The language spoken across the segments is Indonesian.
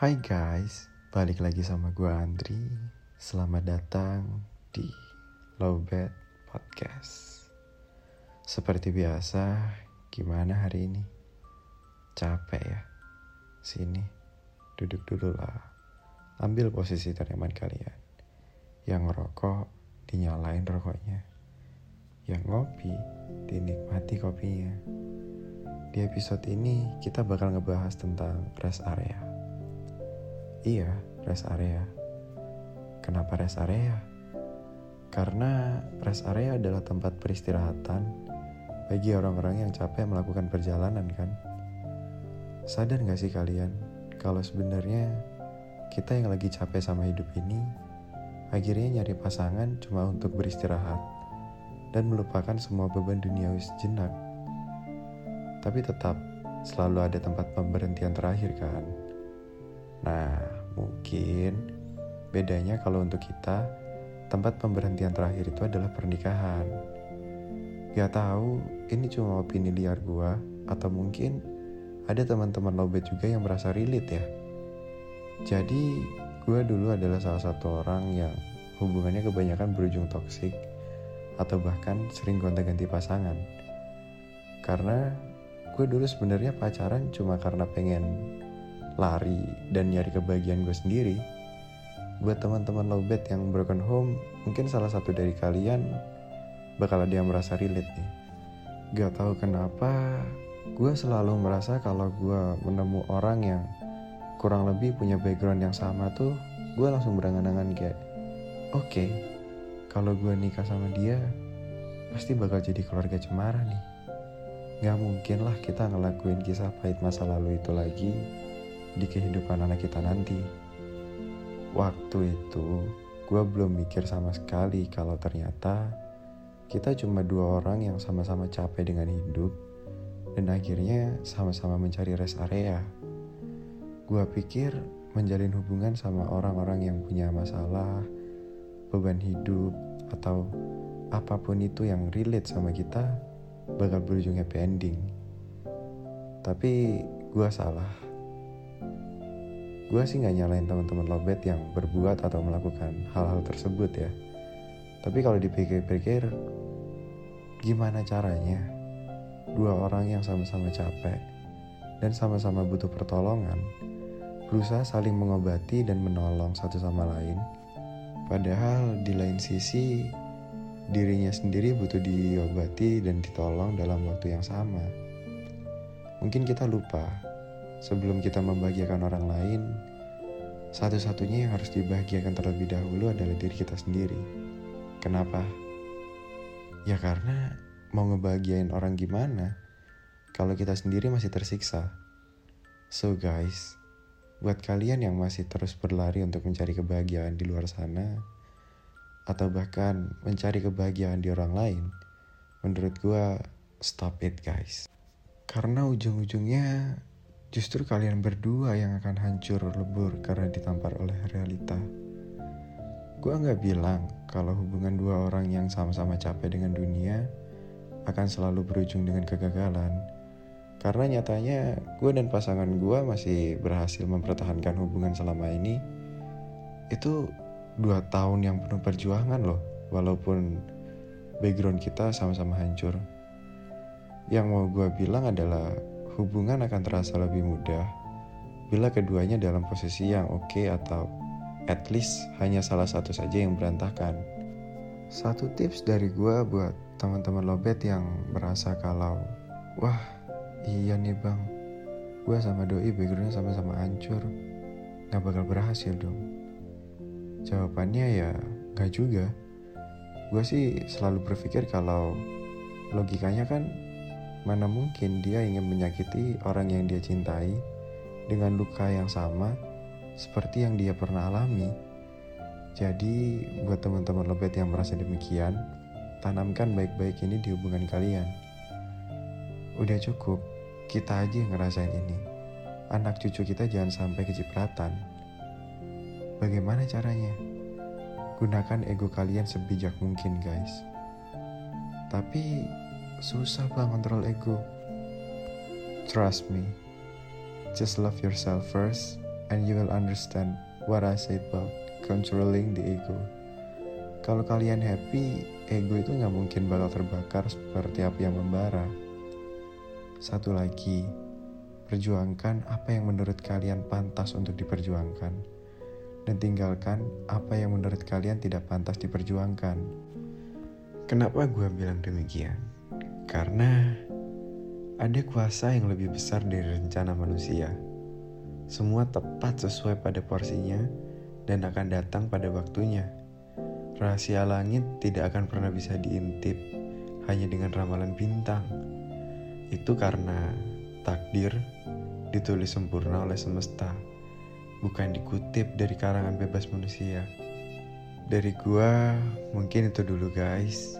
Hai guys, balik lagi sama gue Andri. Selamat datang di Lowbed Podcast. Seperti biasa, gimana hari ini? Capek ya? Sini, duduk dulu lah. Ambil posisi ternyaman kalian. Yang ngerokok, dinyalain rokoknya. Yang ngopi, dinikmati kopinya. Di episode ini, kita bakal ngebahas tentang rest area Iya, rest area. Kenapa rest area? Karena rest area adalah tempat peristirahatan bagi orang-orang yang capek melakukan perjalanan kan? Sadar gak sih kalian kalau sebenarnya kita yang lagi capek sama hidup ini akhirnya nyari pasangan cuma untuk beristirahat dan melupakan semua beban duniawi sejenak. Tapi tetap selalu ada tempat pemberhentian terakhir kan? Nah, mungkin bedanya kalau untuk kita, tempat pemberhentian terakhir itu adalah pernikahan. Gak tahu, ini cuma opini liar gua atau mungkin ada teman-teman lobet juga yang merasa relate ya. Jadi, gua dulu adalah salah satu orang yang hubungannya kebanyakan berujung toksik atau bahkan sering gonta-ganti pasangan. Karena gue dulu sebenarnya pacaran cuma karena pengen lari dan nyari kebahagiaan gue sendiri. Buat teman-teman lowbat yang broken home, mungkin salah satu dari kalian bakal ada yang merasa relate nih. Gak tahu kenapa, gue selalu merasa kalau gue menemu orang yang kurang lebih punya background yang sama tuh, gue langsung berangan-angan kayak, oke, okay, kalau gue nikah sama dia, pasti bakal jadi keluarga cemara nih. Gak mungkin lah kita ngelakuin kisah pahit masa lalu itu lagi di kehidupan anak kita nanti. Waktu itu, gue belum mikir sama sekali kalau ternyata kita cuma dua orang yang sama-sama capek dengan hidup dan akhirnya sama-sama mencari rest area. Gue pikir menjalin hubungan sama orang-orang yang punya masalah, beban hidup, atau apa pun itu yang relate sama kita bakal berujung happy ending. Tapi gue salah gue sih nggak nyalain teman-teman lobet yang berbuat atau melakukan hal-hal tersebut ya. Tapi kalau dipikir-pikir gimana caranya dua orang yang sama-sama capek dan sama-sama butuh pertolongan berusaha saling mengobati dan menolong satu sama lain? Padahal di lain sisi dirinya sendiri butuh diobati dan ditolong dalam waktu yang sama. Mungkin kita lupa sebelum kita membahagiakan orang lain, satu-satunya yang harus dibahagiakan terlebih dahulu adalah diri kita sendiri. Kenapa? Ya karena mau ngebahagiain orang gimana kalau kita sendiri masih tersiksa. So guys, buat kalian yang masih terus berlari untuk mencari kebahagiaan di luar sana, atau bahkan mencari kebahagiaan di orang lain, menurut gue stop it guys. Karena ujung-ujungnya Justru kalian berdua yang akan hancur lebur karena ditampar oleh realita. Gua nggak bilang kalau hubungan dua orang yang sama-sama capek dengan dunia akan selalu berujung dengan kegagalan. Karena nyatanya gue dan pasangan gue masih berhasil mempertahankan hubungan selama ini. Itu dua tahun yang penuh perjuangan loh, walaupun background kita sama-sama hancur. Yang mau gue bilang adalah hubungan akan terasa lebih mudah bila keduanya dalam posisi yang oke okay atau at least hanya salah satu saja yang berantakan. Satu tips dari gue buat teman-teman lobet yang merasa kalau wah iya nih bang. Gue sama doi backgroundnya sama-sama hancur. Gak bakal berhasil dong. Jawabannya ya gak juga. Gue sih selalu berpikir kalau logikanya kan Mana mungkin dia ingin menyakiti orang yang dia cintai dengan luka yang sama seperti yang dia pernah alami. Jadi, buat teman-teman lebet yang merasa demikian, tanamkan baik-baik ini di hubungan kalian. Udah cukup, kita aja yang ngerasain ini. Anak cucu kita jangan sampai kecipratan. Bagaimana caranya? Gunakan ego kalian sebijak mungkin, guys. Tapi susah bang kontrol ego. Trust me, just love yourself first and you will understand what I said about controlling the ego. Kalau kalian happy, ego itu nggak mungkin bakal terbakar seperti api yang membara. Satu lagi, perjuangkan apa yang menurut kalian pantas untuk diperjuangkan, dan tinggalkan apa yang menurut kalian tidak pantas diperjuangkan. Kenapa gue bilang demikian? Karena ada kuasa yang lebih besar dari rencana manusia. Semua tepat sesuai pada porsinya dan akan datang pada waktunya. Rahasia langit tidak akan pernah bisa diintip hanya dengan ramalan bintang. Itu karena takdir ditulis sempurna oleh semesta, bukan dikutip dari karangan bebas manusia. Dari gua, mungkin itu dulu guys.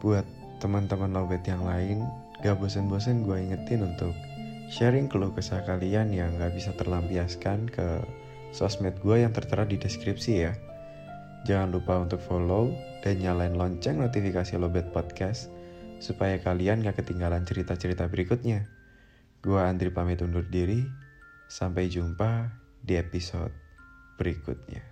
Buat teman-teman lobet yang lain, gak bosen-bosen gue ingetin untuk sharing keluh kesah kalian yang gak bisa terlampiaskan ke sosmed gue yang tertera di deskripsi ya. Jangan lupa untuk follow dan nyalain lonceng notifikasi Lobet Podcast supaya kalian gak ketinggalan cerita-cerita berikutnya. Gua Andri pamit undur diri. Sampai jumpa di episode berikutnya.